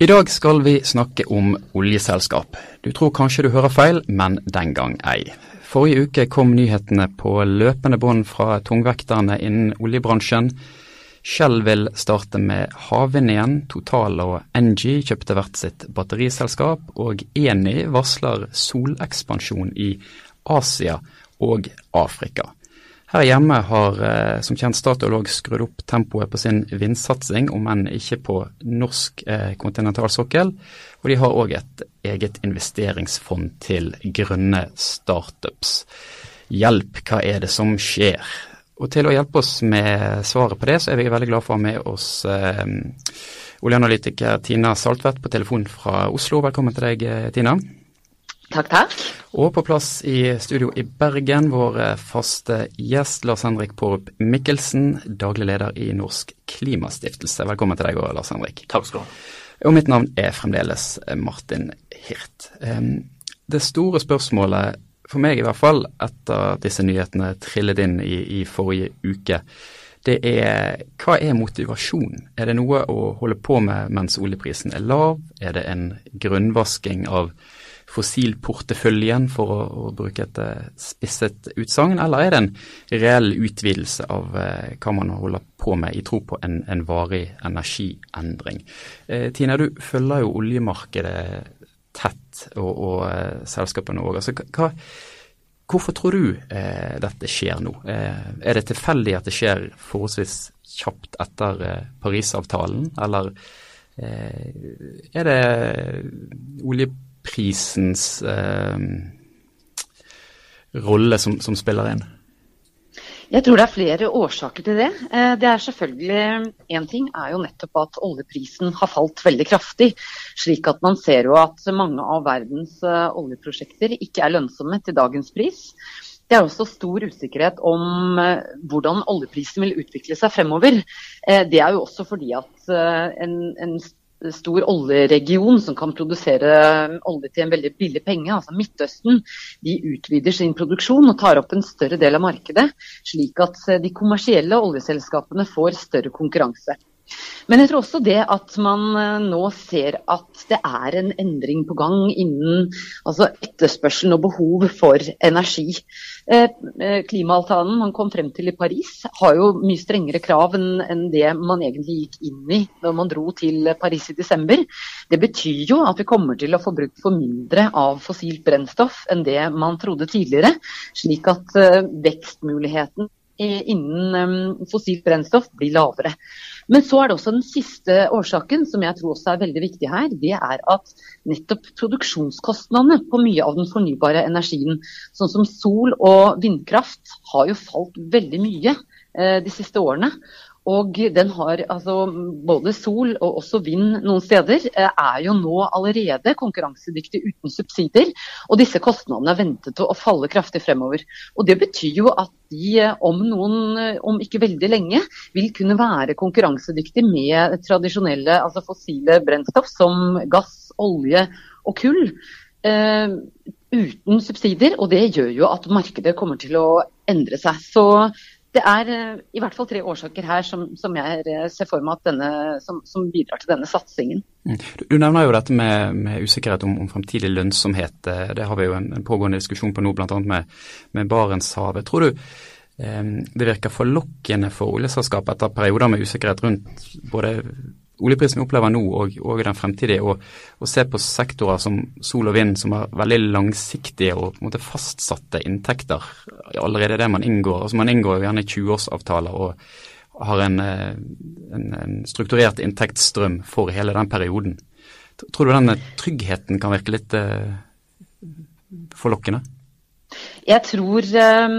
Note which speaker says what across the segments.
Speaker 1: I dag skal vi snakke om oljeselskap. Du tror kanskje du hører feil, men den gang ei. Forrige uke kom nyhetene på løpende bånd fra tungvekterne innen oljebransjen. Shell vil starte med havvind igjen. Total og Engie kjøpte hvert sitt batteriselskap. Og Eni varsler solekspansjon i Asia og Afrika. Her hjemme har eh, som kjent Statoil òg skrudd opp tempoet på sin vindsatsing, om enn ikke på norsk eh, kontinentalsokkel. Og de har òg et eget investeringsfond til grønne startups. Hjelp, hva er det som skjer? Og til å hjelpe oss med svaret på det, så er vi veldig glad for å ha med oss eh, oljeanalytiker Tina Saltvedt på telefon fra Oslo. Velkommen til deg, eh, Tina.
Speaker 2: Takk, takk.
Speaker 1: Og på plass i studio i Bergen, vår eh, faste gjest Lars Henrik Porup Mikkelsen, daglig leder i Norsk Klimastiftelse. Velkommen til deg òg, Lars Henrik.
Speaker 3: Takk skal du ha.
Speaker 1: Og mitt navn er fremdeles eh, Martin Hirt. Det store spørsmålet, for meg i hvert fall, etter at disse nyhetene trillet inn i, i forrige uke, det er hva er motivasjon? Er det noe å holde på med mens oljeprisen er lav? Er det en grunnvasking av fossilporteføljen, for å, å bruke et uh, spisset utsagn, eller er det en reell utvidelse av eh, hva man holder på med i tro på en, en varig energiendring? Eh, Tina, du følger jo oljemarkedet tett, og, og selskapene òg. Altså, hvorfor tror du dette skjer nå? er det tilfeldig at det skjer forholdsvis kjapt etter Parisavtalen, eller er det olje prisens eh, rolle som, som, spiller inn?
Speaker 2: Jeg tror det er flere årsaker til det. Eh, det er selvfølgelig Én ting er jo nettopp at oljeprisen har falt veldig kraftig. Slik at man ser jo at mange av verdens eh, oljeprosjekter ikke er lønnsomme til dagens pris. Det er også stor usikkerhet om eh, hvordan oljeprisen vil utvikle seg fremover. Det er jo også fordi at en, en stor oljeregion som kan produsere olje til en veldig billig penge, altså Midtøsten, de utvider sin produksjon og tar opp en større del av markedet, slik at de kommersielle oljeselskapene får større konkurranse. Men jeg tror også det at man eh, nå ser at det er en endring på gang innen altså etterspørselen og behov for energi. Eh, eh, klimaavtalen man kom frem til i Paris har jo mye strengere krav enn det man egentlig gikk inn i når man dro til Paris i desember. Det betyr jo at vi kommer til å få brukt for mindre av fossilt brennstoff enn det man trodde tidligere. Slik at vekstmuligheten innen fossilt brennstoff blir lavere. Men så er det også den siste årsaken, som jeg tror også er veldig viktig her. Det er at nettopp produksjonskostnadene på mye av den fornybare energien, sånn som sol og vindkraft, har jo falt veldig mye eh, de siste årene. Og den har altså både sol og også vind noen steder eh, er jo nå allerede konkurransedyktig uten subsidier. Og disse kostnadene er ventet å falle kraftig fremover. Og det betyr jo at de eh, om noen, eh, om ikke veldig lenge, vil kunne være konkurransedyktig med tradisjonelle, altså fossile brennstoff som gass, olje og kull. Uh, uten subsidier, og det gjør jo at markedet kommer til å endre seg. Så det er uh, i hvert fall tre årsaker her som, som jeg uh, ser for meg denne, som, som, bidrar til denne satsingen.
Speaker 1: Mm. Du, nevner jo dette med, med usikkerhet om, om, fremtidig lønnsomhet. Eh, det har vi jo en, en pågående diskusjon på nå, bl.a. Med, med Barentshavet. Tror du det virker forlokkende for oljeselskapet etter perioder med usikkerhet rundt både oljeprisen vi opplever nå og, og den fremtidige, og, og, se på sektorer som sol og vind som har veldig langsiktige og på en måte fastsatte inntekter allerede det man inngår. altså Man inngår jo gjerne 20-årsavtaler og har en, eh, en, en, strukturert inntektsstrøm for hele den perioden. Tror du den tryggheten kan virke litt eh, forlokkende?
Speaker 2: Jeg tror ehm,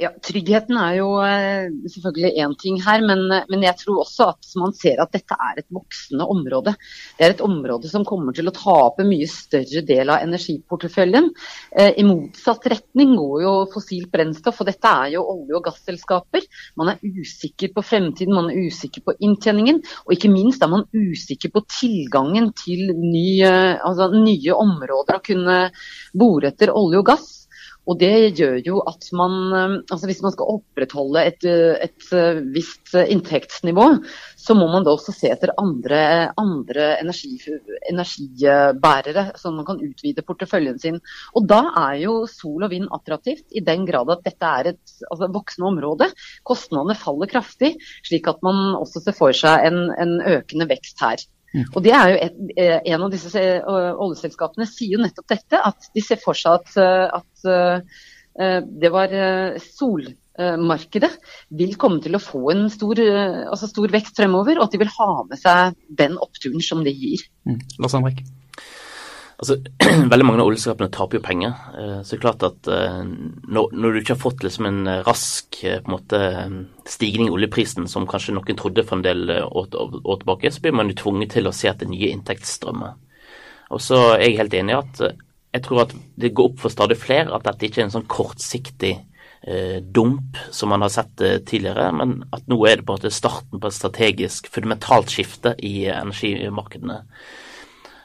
Speaker 2: ja, Tryggheten er jo eh, selvfølgelig én ting her, men, men, jeg tror også at man ser at dette er et voksende område. Det er et område som kommer til å ta opp en mye større del av energiporteføljen. Eh, I motsatt retning går jo fossilt brennstoff, og dette er jo olje- og gasselskaper. Man er usikker på fremtiden, man er usikker på inntjeningen, og ikke minst er man usikker på tilgangen til nye, altså nye områder å kunne bore etter olje og gass. Og det gjør jo at man eh, altså Hvis man skal opprettholde et, eh, et eh, visst inntektsnivå, så må man da også se etter andre, andre energi, energibærere, så man kan utvide porteføljen sin. Og da er jo sol og vind attraktivt, i den grad at dette er et altså, voksende område. Kostnadene faller kraftig, slik at man også ser for seg en, en økende vekst her. Mm. Og det er jo et, eh, En av disse eh, oljeselskapene sier jo nettopp dette, at de ser for seg at, eh, at det var solmarkedet vil komme til å få en stor, altså stor, vekst fremover, og at de vil ha med seg den oppturen som det gir.
Speaker 1: Mm. Lars Henrik?
Speaker 3: Altså, Veldig mange av oljeselskapene taper jo penger. Eh, så det er klart at eh, når, du ikke har fått liksom en eh, rask en måte, stigning i oljeprisen, som kanskje noen trodde for en del år, tilbake, så blir man jo tvunget til å se etter nye inntektsstrømmer. Og så er jeg helt enig i at jeg tror at det går opp for stadig flere at dette ikke er en sånn kortsiktig eh, dump som man har sett eh, tidligere, men at nå er det på en måte starten på et strategisk fundamentalt skifte i energimarkedene.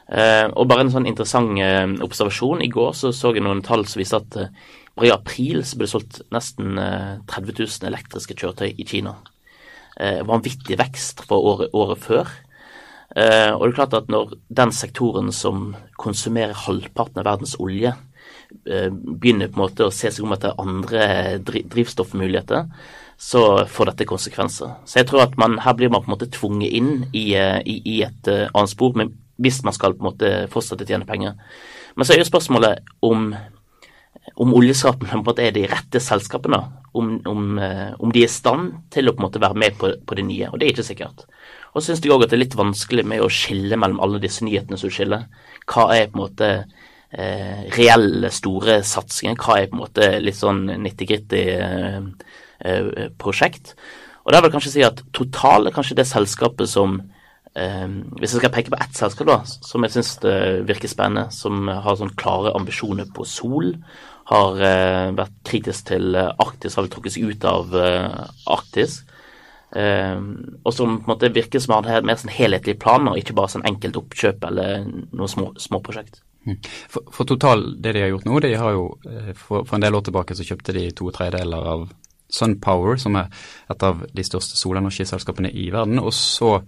Speaker 3: Uh, og bare en sånn interessant eh, observasjon. I går så, så jeg noen tall som viste at eh, bare i april så ble det solgt nesten 30 000 elektriske kjøretøy i Kina. vanvittig vekst fra året, året før. og det er klart at når den sektoren som konsumerer halvparten av verdens olje, begynner på en måte å se seg om etter andre drivstoffmuligheter, så får dette konsekvenser. Så jeg tror at man, her blir man på en måte tvunget inn i, i, i et annet spor. med hvis man skal på en måte fortsette å tjene penger. Men så er jo spørsmålet om, om oljeselskapene er de rette selskapene. Om, om, eh, om, de er i stand til å på en måte være med på, på det nye. Og det er ikke sikkert. Og så syns jeg òg at det er litt vanskelig med å skille mellom alle disse nyhetene som skiller. Hva er på en måte eh, reelle, store satsinger? Hva er på en måte litt sånn nitty-gritty eh, eh, prosjekt? Og der vil jeg kanskje si at Total er kanskje det selskapet som hvis jeg skal peke på ett selskap da, som jeg syns virker spennende, som har sånn klare ambisjoner på sol, har eh, vært kritisk til Arktis, har vel trukket seg ut av eh, Arktis. og som på en måte virker som har mer sånn helhetlige planer, ikke bare sånn enkelt oppkjøp eller noe små, småprosjekt.
Speaker 1: Mm. For, for, Total, det de har gjort nå, de har jo for, for en del år tilbake så kjøpte de to tredjedeler av SunPower, som er et av de største solenergiselskapene i verden. Og så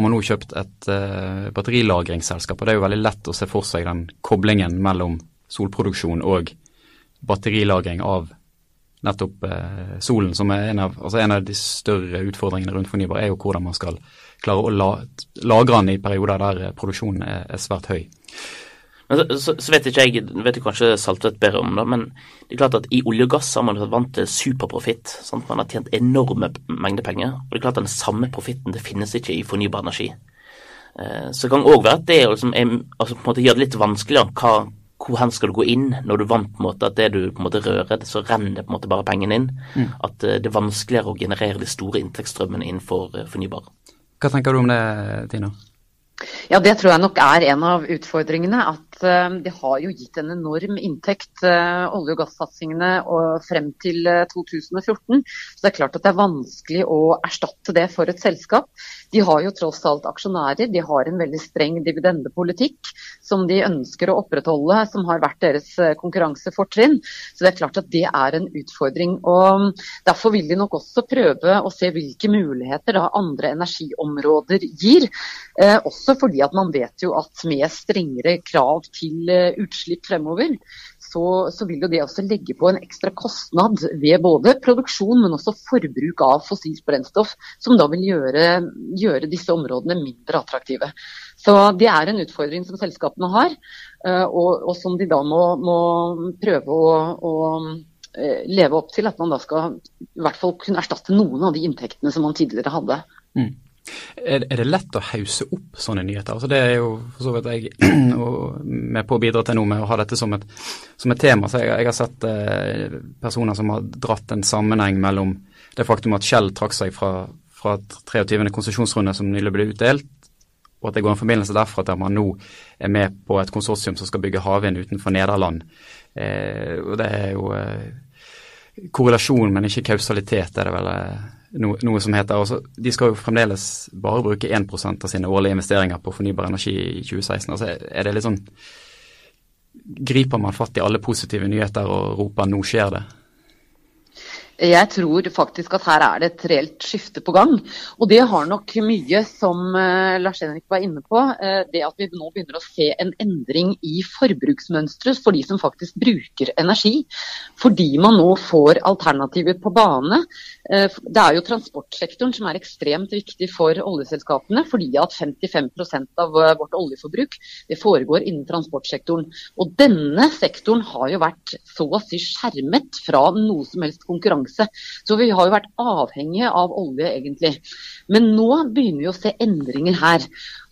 Speaker 1: har man nå kjøpt et uh, batterilagringsselskap. og Det er jo veldig lett å se for seg den koblingen mellom solproduksjon og batterilagring av nettopp uh, solen, som er en av, altså en av, de større utfordringene rundt fornybar, er jo hvordan man skal klare å la, lagre den i perioder der uh, produksjonen er, er svært høy.
Speaker 3: Men så, så, så vet ikke jeg, vet du kanskje Saltvedt bedre om det, men det er klart at i olje og gass har man vært vant til superprofitt. Man har tjent enorme mengder penger. Og det er klart at den samme profitten det finnes ikke i fornybar energi. Eh, så det kan òg være at det liksom er, altså på en måte gjør det litt vanskeligere. Hva, hvor hen skal du gå inn når du vant på en måte at det du på en måte rører, så renner på en måte bare pengene inn. Mm. At eh, det er vanskeligere å generere de store inntektsstrømmene innenfor eh, fornybar.
Speaker 1: Hva tenker du om det, Tina?
Speaker 2: Ja, Det tror jeg nok er en av utfordringene. At uh, det har jo gitt en enorm inntekt, uh, olje- og gassatsingene frem til uh, 2014. Så det er klart at det er vanskelig å erstatte det for et selskap. De har jo tross alt aksjonærer. De har en veldig streng dividendepolitikk som de ønsker å opprettholde, som har vært deres konkurransefortrinn. Så det er klart at det er en utfordring. og Derfor vil de nok også prøve å se hvilke muligheter da andre energiområder gir. Eh, også fordi at man vet jo at med strengere krav til eh, utslipp fremover, så, så, vil jo det også legge på en ekstra kostnad ved både produksjon, men også forbruk av fossilt brennstoff, som da vil gjøre, gjøre disse områdene mindre attraktive. Så det er en utfordring som selskapene har, eh, og, og som de da må, må prøve å, å eh, leve opp til. At man da skal i hvert fall kunne erstatte noen av de inntektene som man tidligere hadde. Mm.
Speaker 1: Er, det lett å hause opp sånne nyheter? Altså det er jo for så vidt jeg med på å bidra til nå med å ha dette som et, som et tema. Så jeg, jeg har sett eh, personer som har dratt en sammenheng mellom det faktum at Shell trakk seg fra, fra 23. konsesjonsrunde som nylig ble utdelt, og at det går en forbindelse derfra der man nå er med på et konsortium som skal bygge havvind utenfor Nederland. Eh, og det er jo eh, korrelasjon, men ikke kausalitet, er det vel. Eh, noe, noe som heter også, De skal jo fremdeles bare bruke 1% av sine årlige investeringer på fornybar energi i 2016. altså Er det litt sånn griper man fatt i alle positive nyheter og roper 'nå skjer det'?
Speaker 2: Jeg tror faktisk at her er det et reelt skifte på gang. Og det har nok mye, som uh, Lars Henrik var inne på, uh, det at vi nå begynner å se en endring i forbruksmønsteret for de som faktisk bruker energi. Fordi man nå får alternativer på bane. Uh, det er jo transportsektoren som er ekstremt viktig for oljeselskapene. Fordi at 55% av vårt oljeforbruk det foregår innen transportsektoren. Og denne sektoren har jo vært så å si skjermet fra noe som helst konkurranse konkurranse. Så vi har jo vært avhengige av olje, egentlig. Men nå begynner vi å se endringer her.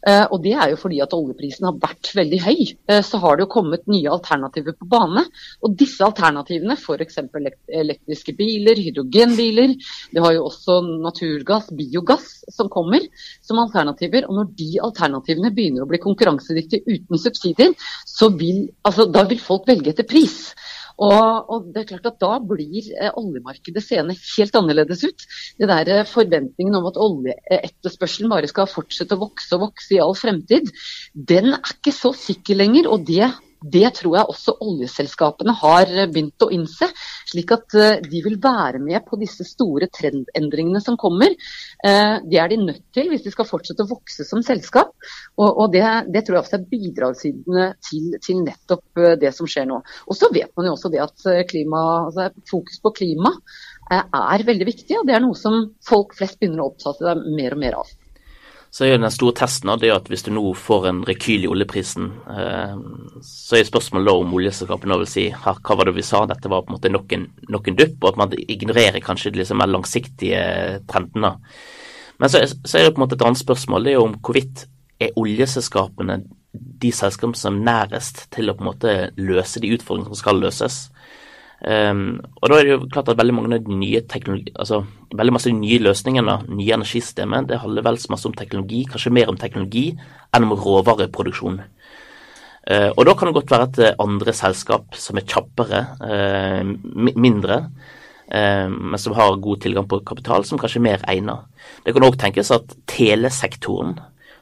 Speaker 2: Uh, og det er jo fordi at oljeprisen har vært veldig høy. Uh, så har det jo kommet nye alternativer på bane. Og disse alternativene, f.eks. elektriske biler, hydrogenbiler, det har jo også naturgass, biogass som kommer som alternativer. Og når de alternativene begynner å bli konkurransedyktige uten subsidier, så vil, altså, da vil folk velge etter pris. Og, og, det er klart at Da blir eh, oljemarkedet seende helt annerledes ut. Det der eh, Forventningen om at oljeetterspørselen bare skal fortsette å vokse og vokse i all fremtid, den er ikke så sikker lenger. og det det tror jeg også oljeselskapene har begynt å innse. Slik at eh, de vil være med på disse store trendendringene som kommer. Eh, det er de nødt til hvis de skal fortsette å vokse som selskap. Og, det, det, tror jeg også er bidragssidene til, til, nettopp eh, det som skjer nå. Og så vet man jo også det at klima, altså fokus på klima er veldig viktig. Og det er noe som folk flest begynner å oppta seg mer og mer av
Speaker 3: så er jo den store testen det at hvis du nå får en rekyl i oljeprisen, eh, så er spørsmålet da om oljeselskapene vil si hva var det vi sa, dette var på en måte nok en, nok en dupp, og at man ignorerer kanskje de liksom mer langsiktige trendene. Men så, så, er det på en måte et annet spørsmål, det er jo om hvorvidt er oljeselskapene de selskapene som er nærest til å på en måte løse de utfordringene som skal løses. Um, og da er det jo klart at veldig mange nye teknologi, altså veldig masse nye løsningene, nye energisystemer, det handler vel så masse om teknologi, kanskje mer om teknologi enn om råvareproduksjon. Uh, og da kan det godt være at andre selskap som er kjappere, uh, mindre, uh, men som har god tilgang på kapital, som kanskje er mer egnet. Det kan òg tenkes at telesektoren,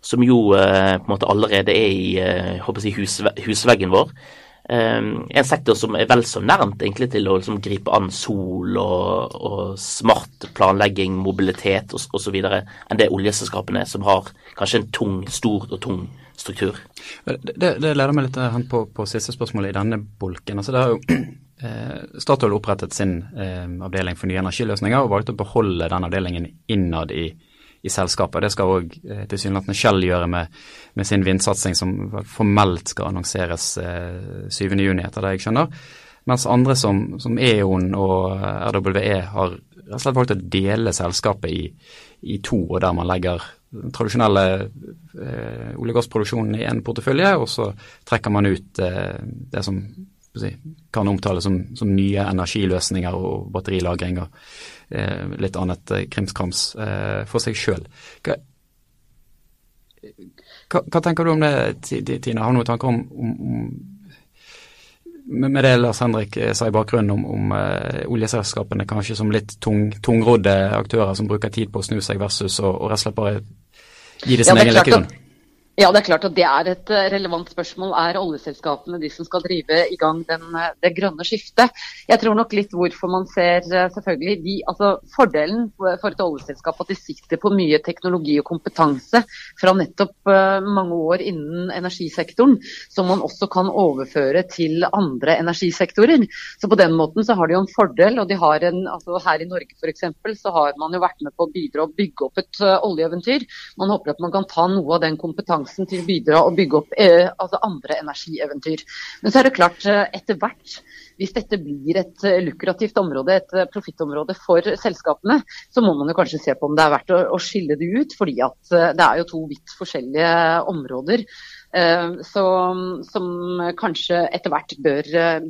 Speaker 3: som jo på en måte allerede er i håper jeg, husveggen vår, en sektor som er vel så nærmt egentlig til å liksom, gripe an sol og, og smart planlegging, mobilitet osv. enn det oljeselskapene som har kanskje en tung, stor og tung struktur.
Speaker 1: Det, det leder meg litt hen på, på siste spørsmålet i denne bolken. Altså, det har jo eh, Statoil opprettet sin eh, avdeling for nye energiløsninger og valgte å beholde den avdelingen innad i i selskapet. Det skal òg eh, tilsynelatende Shell gjøre med, med, sin vindsatsing, som formelt skal annonseres eh, 7.6, etter det jeg skjønner. Mens andre som, som E.ON og RWE har rett og slett valgt å dele selskapet i, i to, og der man legger den tradisjonelle eh, olje- og gassproduksjonen i en portefølje, og så trekker man ut eh, det som si, kan omtales som, som, nye energiløsninger og batterilagring og Eh, litt annet eh, krimskrams eh, for seg sjøl. Hva, hva, hva, tenker du om det, Tina? Har du noen tanker om, om, om med det Lars Henrik sa i bakgrunnen om, om uh, oljeselskapene kanskje som litt tung, tungrodde aktører som bruker tid på å snu seg versus og, og rett og slett bare gi det sin ja, egen lekkegrunn?
Speaker 2: Ja, det er klart at det er et eh, relevant spørsmål. Er oljeselskapene de som skal drive i gang den, eh, det grønne skiftet? Jeg tror nok litt hvorfor man ser eh, selvfølgelig de, altså Fordelen for et oljeselskap at de sitter på mye teknologi og kompetanse fra nettopp mange år innen energisektoren, som man også kan overføre til andre energisektorer. Så På den måten så har de jo en fordel. og de har en, altså Her i Norge f.eks. så har man jo vært med på å bidra og bygge opp et oljeeventyr. Man håper at man kan ta noe av den kompetansen sjansen til å bidra og bygge opp eh, altså andre energieventyr. Men så er det klart, eh, etter hvert, hvis dette blir et eh, lukrativt område, et eh, profittområde for selskapene, så må man jo kanskje se på om det er verdt å, å skille det ut. fordi at det er jo to vidt forskjellige områder. Så, som kanskje etter hvert bør,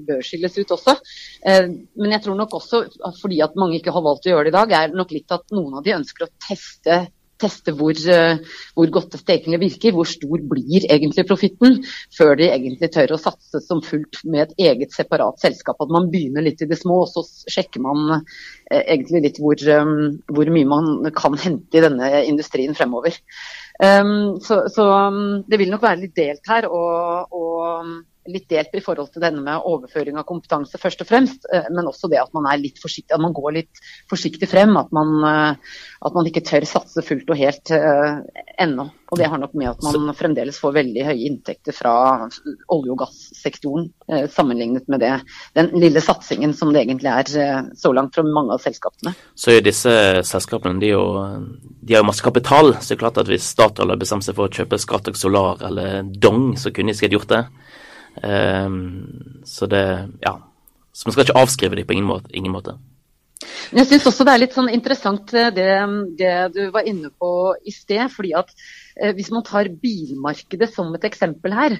Speaker 2: bør, skilles ut også. Men jeg tror nok også, fordi at mange ikke har valgt å gjøre det i dag, er nok litt at noen av de ønsker å teste teste hvor, eh, hvor, godt egentlig virker. Hvor stor blir egentlig profitten, før de egentlig tør å satse som fullt med et eget separat selskap. At man begynner litt i det små, og så sjekker man eh, egentlig litt hvor, um, hvor, mye man kan hente i denne industrien fremover. Um, så, så um, det vil nok være litt delt her. og, og litt delt i forhold til denne med overføring av kompetanse, først og fremst. Eh, men også det at man er litt forsiktig, at man går litt forsiktig frem. At man, eh, at man ikke tør satse fullt og helt uh, ennå. Og det har nok med at man fremdeles får veldig høye inntekter fra olje- og gassektoren uh, sammenlignet med det, den lille satsingen som det egentlig er uh, så langt fra mange av selskapene.
Speaker 3: Så er disse selskapene de, jo, de har jo masse kapital. så det er klart at Hvis Statoil har bestemt seg for å kjøpe Scatec Solar eller Dong, så kunne de sikkert gjort det. Um, så det Ja. Så man skal ikke avskrive dem på ingen måte. Ingen måte.
Speaker 2: Men jeg syns også det er litt sånn interessant eh, det, det, du var inne på i sted. fordi at eh, Hvis man tar bilmarkedet som et eksempel her,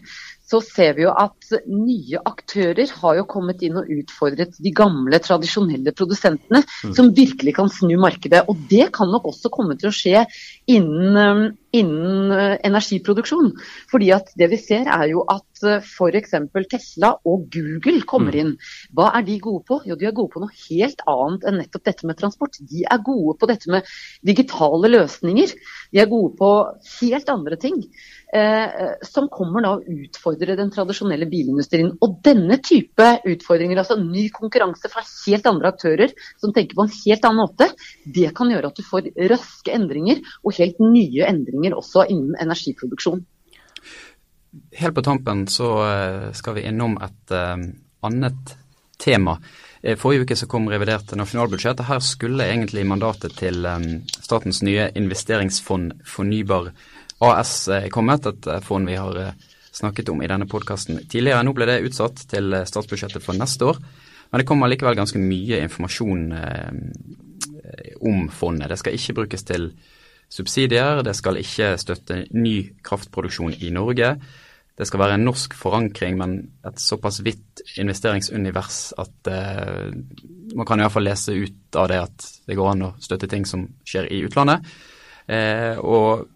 Speaker 2: så ser vi jo at nye aktører har jo kommet inn og utfordret de gamle, tradisjonelle produsentene, mm. som virkelig kan snu markedet. Og det kan nok også komme til å skje innen, um, innen uh, energiproduksjon. Fordi at det vi ser er jo at uh, f.eks. Tesla og Google kommer mm. inn. Hva er de gode på? Jo, de er gode på noe helt annet enn nettopp dette med transport. De er gode på dette med digitale løsninger. De er gode på helt andre ting. Eh, som kommer da å utfordre den tradisjonelle bilindustrien. Og denne type utfordringer, altså ny konkurranse fra helt andre aktører som tenker på en helt annen måte, det kan gjøre at du får raske endringer og helt nye endringer også innen energiproduksjon.
Speaker 1: Helt på tampen så eh, skal vi innom et uh, annet tema. Forrige uke så kom revidert nasjonalbudsjett. Her skulle egentlig mandatet til statens nye investeringsfond Fornybar AS kommet, et fond vi har eh, snakket om i denne podkasten tidligere. Nå ble det utsatt til eh, statsbudsjettet for neste år, men det kommer likevel ganske mye informasjon eh, om fondet. Det skal ikke brukes til subsidier, det skal ikke støtte ny kraftproduksjon i Norge. Det skal være en norsk forankring, men et såpass vidt investeringsunivers at eh, man kan iallfall lese ut av det at det går an å støtte ting som skjer i utlandet. Eh, og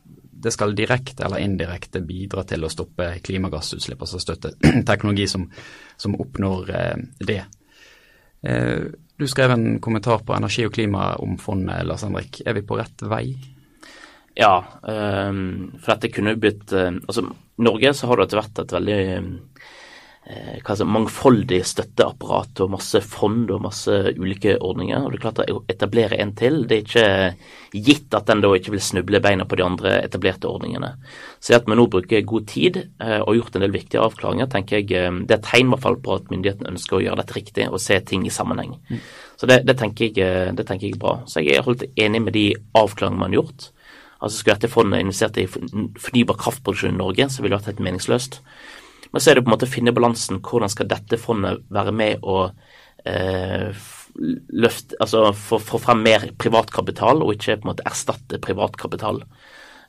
Speaker 1: det skal direkte eller indirekte bidra til å stoppe klimagassutslipp, altså støtte teknologi som, som oppnår eh, det. Eh, du skrev en kommentar på energi og klima om fondet, Lars Henrik. Er vi på rett vei?
Speaker 3: Ja, um, for dette kunne jo blitt Altså, Norge så har det etter hvert et veldig eh, mangfoldig støtteapparat og masse fond og masse ulike ordninger. og det er klart Å etablere en til, det er ikke gitt at den da ikke vil snuble beina på de andre etablerte ordningene. Så at vi nå bruker god tid eh, og gjort en del viktige avklaringer, tenker jeg eh, det er tegn fall på at myndighetene ønsker å gjøre dette riktig og se ting i sammenheng. Mm. Så det, det, tenker jeg, eh, det tenker jeg er bra. Så jeg er holdt enig med de avklaringene man har gjort. Altså Skulle dette fondet investert i fornybar kraftproduksjon i Norge, så ville det vært helt meningsløst. Men så er det på en måte å finne balansen. Hvordan skal dette fondet være med å eh, løfte, altså få, få frem mer privatkapital, og ikke på en måte erstatte privatkapital.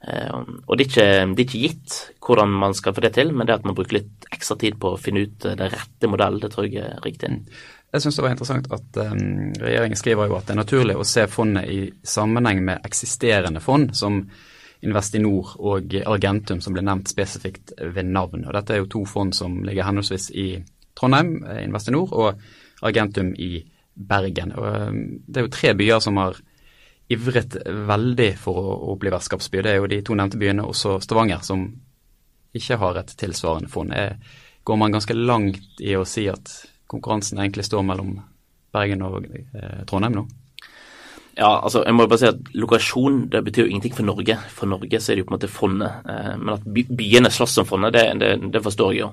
Speaker 3: Eh, og det er, ikke, det er, ikke, gitt hvordan man skal få det til, men det at man bruker litt ekstra tid på å finne ut den rette modellen, det tror jeg er riktig.
Speaker 1: Jeg syns det var interessant at um, regjeringen skriver jo at det er naturlig å se fondet i sammenheng med eksisterende fond, som Investinor og Argentum, som ble nevnt spesifikt ved navn. Og Dette er jo to fond som ligger henholdsvis i Trondheim, eh, Investinor, og Argentum i Bergen. Og eh, det er jo tre byer som har ivret veldig for å, bli vertskapsby. Det er jo de to nevnte byene, også Stavanger, som ikke har et tilsvarende fond. Er, går man ganske langt i å si at konkurransen egentlig står mellom Bergen og eh, Trondheim nå?
Speaker 3: Ja, altså jeg må bare si at Lokasjon det betyr jo ingenting for Norge. For Norge så er det jo på en måte fondet. Eh, men at byene slåss om fondet, det, det, det forstår jeg jo.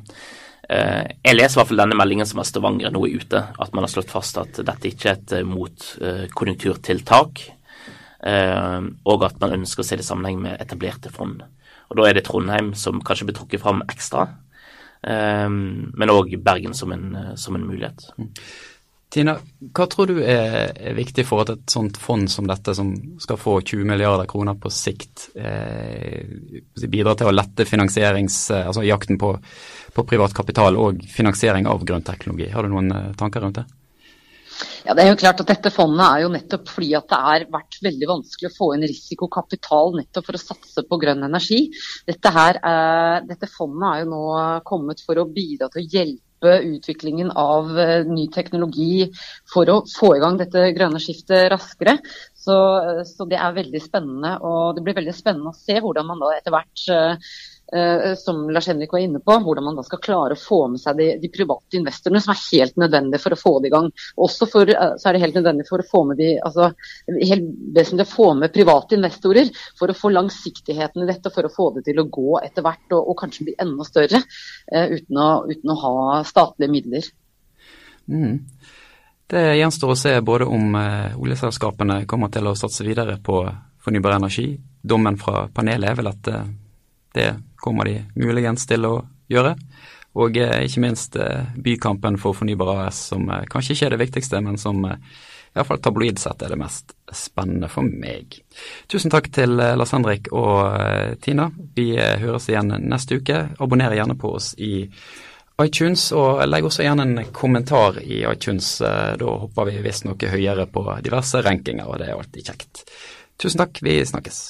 Speaker 3: Eh, jeg leser i hvert fall denne meldingen som er Stavanger nå er ute, at man har slått fast at dette ikke er et eh, motkonjunkturtiltak, og at man ønsker å se det i sammenheng med etablerte fond. Og Da er det Trondheim som kanskje blir trukket fram ekstra, men òg Bergen som en, som en mulighet.
Speaker 1: Tina, hva tror du er, viktig for at et sånt fond som dette, som skal få 20 milliarder kroner på sikt, eh, bidrar til å lette finansierings, eh, altså jakten på, på privat kapital og finansiering av grønn teknologi? Har du noen eh, tanker rundt det?
Speaker 2: Ja, det er jo klart at Dette fondet er jo nettopp fordi at det har vært veldig vanskelig å få inn risikokapital nettopp for å satse på grønn energi. Dette, her, eh, dette fondet er jo nå kommet for å bidra til å hjelpe utviklingen av eh, ny teknologi for å få i gang dette grønne skiftet raskere. Så, så, det er veldig spennende. Og det blir veldig spennende å se hvordan man da etter hvert eh, eh, som Lars Henrik var inne på, hvordan man da skal klare å få med seg de, de private investorene, som er helt nødvendig for å få det i gang. Også for, eh, så er det helt nødvendig for å få med de, altså, helt vesentlig å få med private investorer for å få langsiktigheten i dette, for å få det til å gå etter hvert og, og kanskje bli enda større, uh, uten, å, uten, å, ha statlige midler.
Speaker 1: Mm. Det gjenstår å se både om oljeselskapene kommer til å satse videre på fornybar energi. Dommen fra panelet er vel at det kommer de muligens til å gjøre. Og eh, ikke minst eh, bykampen for Fornybar AS, som eh, kanskje ikke er det viktigste, men som iallfall tabloid sett er det mest spennende for meg. Tusen takk til Lars Henrik og Tina. Vi høres igjen neste uke. Abonner gjerne på oss i iTunes, og legg også gjerne en kommentar i iTunes. Da hopper vi visst noe høyere på diverse rankinger, og det er alltid kjekt. Tusen takk, vi snakkes.